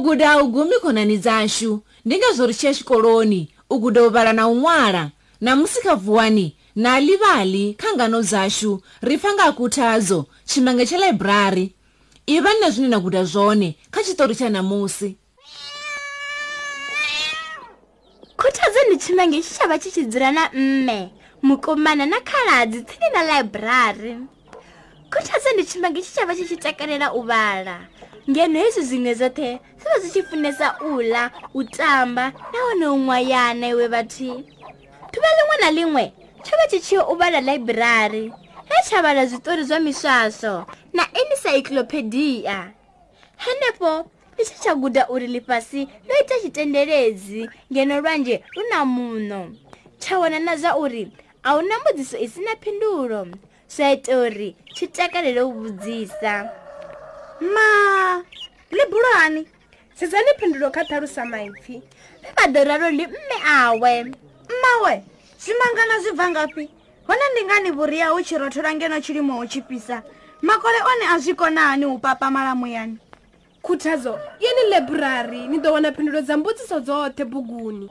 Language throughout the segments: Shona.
ukuda ugumi khonani dzashu ndingazorishiya xikoloni ukuda uvala na unwala namusikavuwani nalivali khangano dzashu rifanga akuthazo chimange cha layiburari ivani na zvine na guda zvone kha chitori cha namusi khuthazo ni chimange chichava chichidzura na mme mukomana na khaladzi tsini na layiburari khuthazo ni chimange chichava chichitakalela uvala ngeno hezwi zwiṅwe zwoṱhe zwi vha zwi tshi funesa u ḽa u tamba nahone u ṅwayana iwe vhathi thuvha liṅwe na liṅwe tsho vha tshi tshiyo u vhala ḽaiburari he tsha vhala zwiṱori zwa miswaswo na enicyclopedia henefho ndi tshi tsha guda uri ḽifhasi ḽo ita tshitendeledzi ngeno lwanzhe lu na muno tsha wana na zwa uri a hu na mbudziso i si na phindulo zwa ita uri tshi takalele u vhudzisa ma ḽi bulwani sedzani phindulo kha ṱalusa maipfi ḽi vhaḓo ralo ḽi mme awe mmawe zwimangana zwi bva ngafhi hone ndi ngani vhuria hu tshi rothola ngeno tshilimo hu tshifhisa makole one a zwi konani hu papa malamuyani khuthazo yeni laiburari ni ḓo wana phindulo dza mbudziso dzoṱhe buguni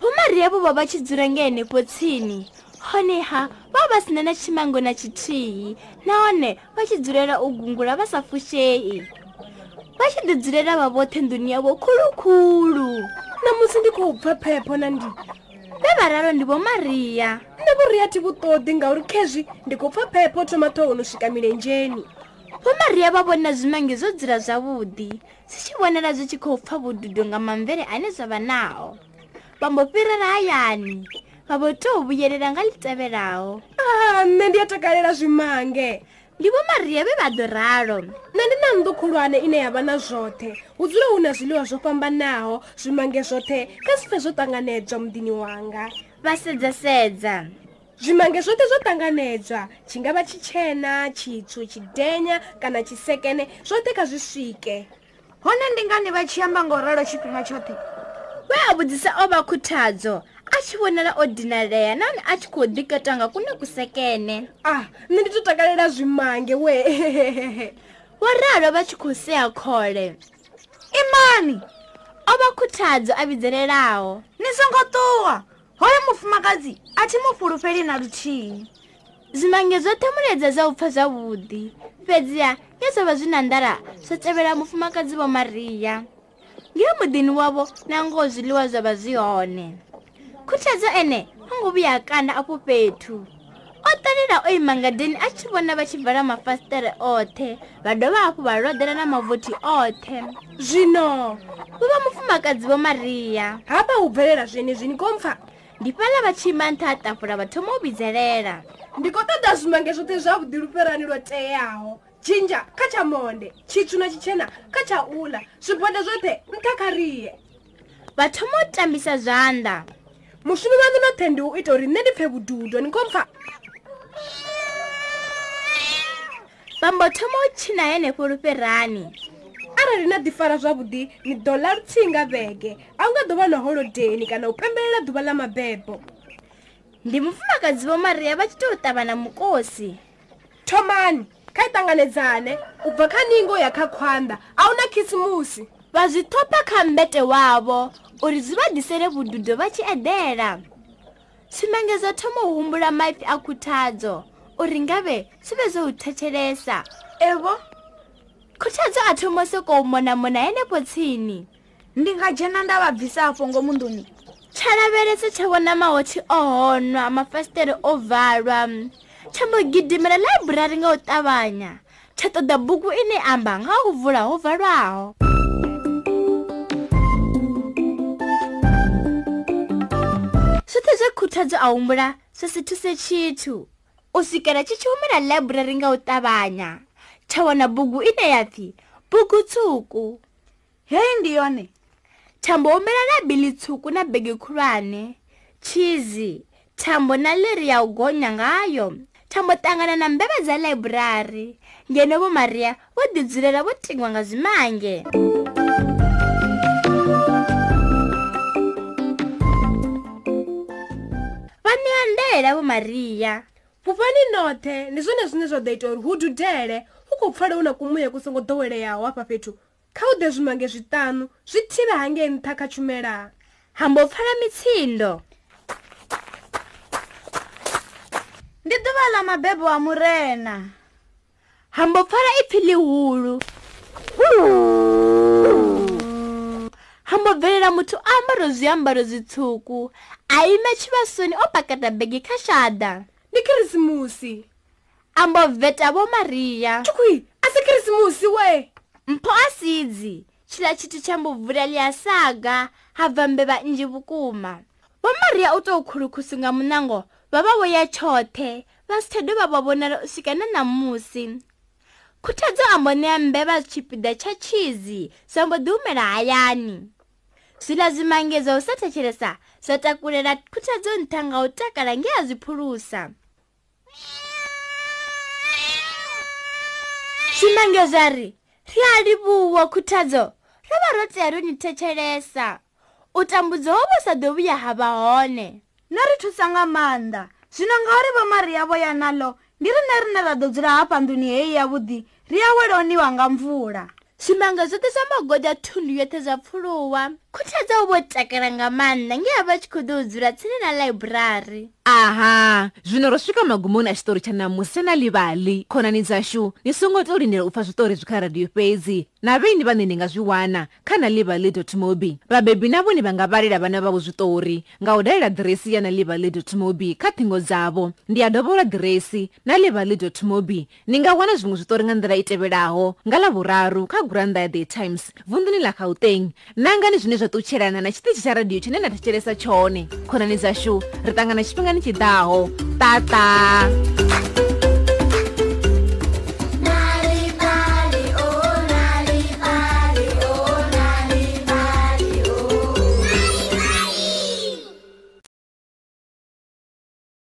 humariyavhu vha vha tshi dzula nge henefho tsini honeha vha vha si na na tshimango na tshithihi nahone vha tshi dzulela u gungula vha sa fushei vha tshi ḓi dzulela vha vhoṱhe nduni yavho khulukhulu namusi ndi khou pfha phepho na ndi vhe vharalo ndi vho maria nṋe vhuria thi vhuṱoḓi ngauri khezwi ndi khou pfha phepho thoma ṱhohoni u swika milenzheni vho maria vha vhona zwimange zwo dzula zwavhuḓi zwi tshi vhonala zwi tshi khou pfha vhududo nga mamvele ane zwa vha nao vha mbo fhirela hayani vavoto huvuyelela nga litevelawo ah, nne ndi ya takalela zvimange ndi vo mariya ve vadoralo nne ndi na ndukhulwane ine ya va na zvothe hu dzula hu na zwiliwa zvo fambanaho zvimange zvothe ka sife zo tanganedzwa mudini wanga va sedzasedza zvimange zvothe zvo tanganedzwa chi nga va chitchena chitswu chidenya kana chisekene zvothe ka zwi swike hone ndi ngani va chiyamba ngo ralo tshifhinga tshothe we a vhudzisa o va khuthadzo a tshi vonela o dinalea nani a tshi khou diketanga kune kusekene a ah, nṋe ndi to takalela zwimange we wo ralo vha tshi khou sea khole imani o vha khuthadzo a vhidzelelaho ni songo ṱuwa hoyo mufumakadzi a thi mufulufheli na luthihi zwimange zwoṱhe muledza zwa u pfha zwavhuḓi fhedziha nge zwo vha zwi na ndala zwo tevhela mufumakadzi vho maria ngeo muḓini wavho na ngoho zwiḽiwa zwa vha zwi hone khuthedzo ene o ngo vhuya kana afho fhethu o ṱalela o imangadeni a tshi vhona vha tshi vala mafasitere oṱhe vha dovha hafhu vha lodela na mavothi oṱhe zwino vho vha mufumakadzi vho maria hafha hu bvelela zwenezwi ni kho mpfha ndi fhaḽa vha tshi imantha a tafula vha thoma u vhidzelela ndi khou ṱoḓa zwimange zwoṱhe zwavhuḓi luferani lwo teaho tshinja kha tsha monde tshitswu na tshitshena kha tsha uḽa zwibode zwoṱhe nkha khariye vha thoma u tambisa zwanḓa mushumi wanu no thendi u ita uri nṋe ndi pfhe vhududo ni khou pfha bambo thoma u tshina henefho lufhirani arali na ḓifara zwavhuḓi ni ḓo ḽa luthihi nga vhege a u nga ḓo vha na holodeni kana u pembelela ḓuvha ḽa mabebo ndi mufumakadzi vho maria vha tshi tea u ṱavana mukosi thomani kha i ṱanganedzane u bva kha ningo ya kha khwanḓa a hu na khisimusi vha zwi thopha kha mbete wavho uri zwi vha ḓisele vhududo vha tshi eḓela tshimengedzo thoma u humbula maipfi a khuthadzo uri ngavhe zwi vhe zwo u thetshelesa evo khuthadzo a thoma sokou monamona henefho tsini ndi nga dzhena nda vha bvisa afho ngomunduni tsha lavhelese tsha vhonamaho tshi ohonwa mafasitere o valwa tsha mbo gidimela ḽaiburari nga u ṱavhanya tsha ṱoḓa bugu ine amba nga u vula ho valwaho a humbula swi si thuse chithu u swikela chichihumela layiburari nga wu tavanya cha wona bugu i ne ya pfi bugu tshuku heyi ndi yone thambo humela na bili tshuku na bege khulwane chizi thambo na leri ya wu gonya ngayo thambo tangana na mbeva dza layiburari ngeni vo mariya vo dibyilela vo tingwa nga zimange mm -hmm. maria vhuvani noṱhe ndi zwone zwine zwa ḓo ita uri hu dudele hu khou pfala hu na kumuya ku songo ḓoweleaho hafha fhethu kha u ḓe zwimange zwiṱanu zwi thivhe hange nṱha kha tshumela hambo pfala mitsindo ndi ḓuvha ḽa mabebo a murena hambo pfala ipfi ḽihulu huu kana muthu a ambara zwiambaro zwitswuku a ima tshivasoni o pakata bege kha xada ndi khirisimusi ambo veta vo mariya tukwi a si khirisimusi we mpho a sidzi tshila tshithu tsha mbubvula liya saga ha bva mbeva nnji vhukuma vo mariya u tou khulukhusi nga munango vha vha vo ya tshoṱhe vha si tshe dovha vha vonala u swika na namusi khuthadzo ambo ṋea mbeva tshipida tsha tshizi zwa mbo ḓi humela hayani zwilazimangezo u sa thetshelesa zwa takulela khuthadzo nṱha nga u takala nge a zwi phulusa zwimangezo a ri ri a livhuwa khuthadzo ro vha ro tea ro ni thetshelesa u tambudzo wo vha sa ḓo vhuya ha vha hone no ri thusa nga maanḓa zwino ngauri vha mari yavo ya naḽo ndi rine rine ra ḓo dzula hafha nduni heyi yavhuḓi ri awelo niwa nga mvula zimanga zwo ḓisa magoda thundu yoṱhe zwa pfuluwa khuthadza u vho takala nga maanḓa nge a vha tshi khou ḓo u dzula tsini na ḽaiburari aha zvino ro svika magumoni a xitori cha namusi na livali khonani dzaxu ni songo to rindela u pfa switori byi ka radiyo fezi na vini va nini nga zwi wana kha na livali mobi vabebi na voni va nga valela vana vavo switori nga u dalela diresi ya na livali mobi kha thingo dzavo ndi ya dovola diresi na livali mobi ni nga wana zwin'we switori nga ndlela i tevelaho nga lavuraru kha guranda ya the times vundini la gauteng nangani zwine zwa tutxhelana na xitichi xa radiyo tshine na thetxhelesa tshone khonani dzaxu ri tangana xipingani 记得哦，哒哒。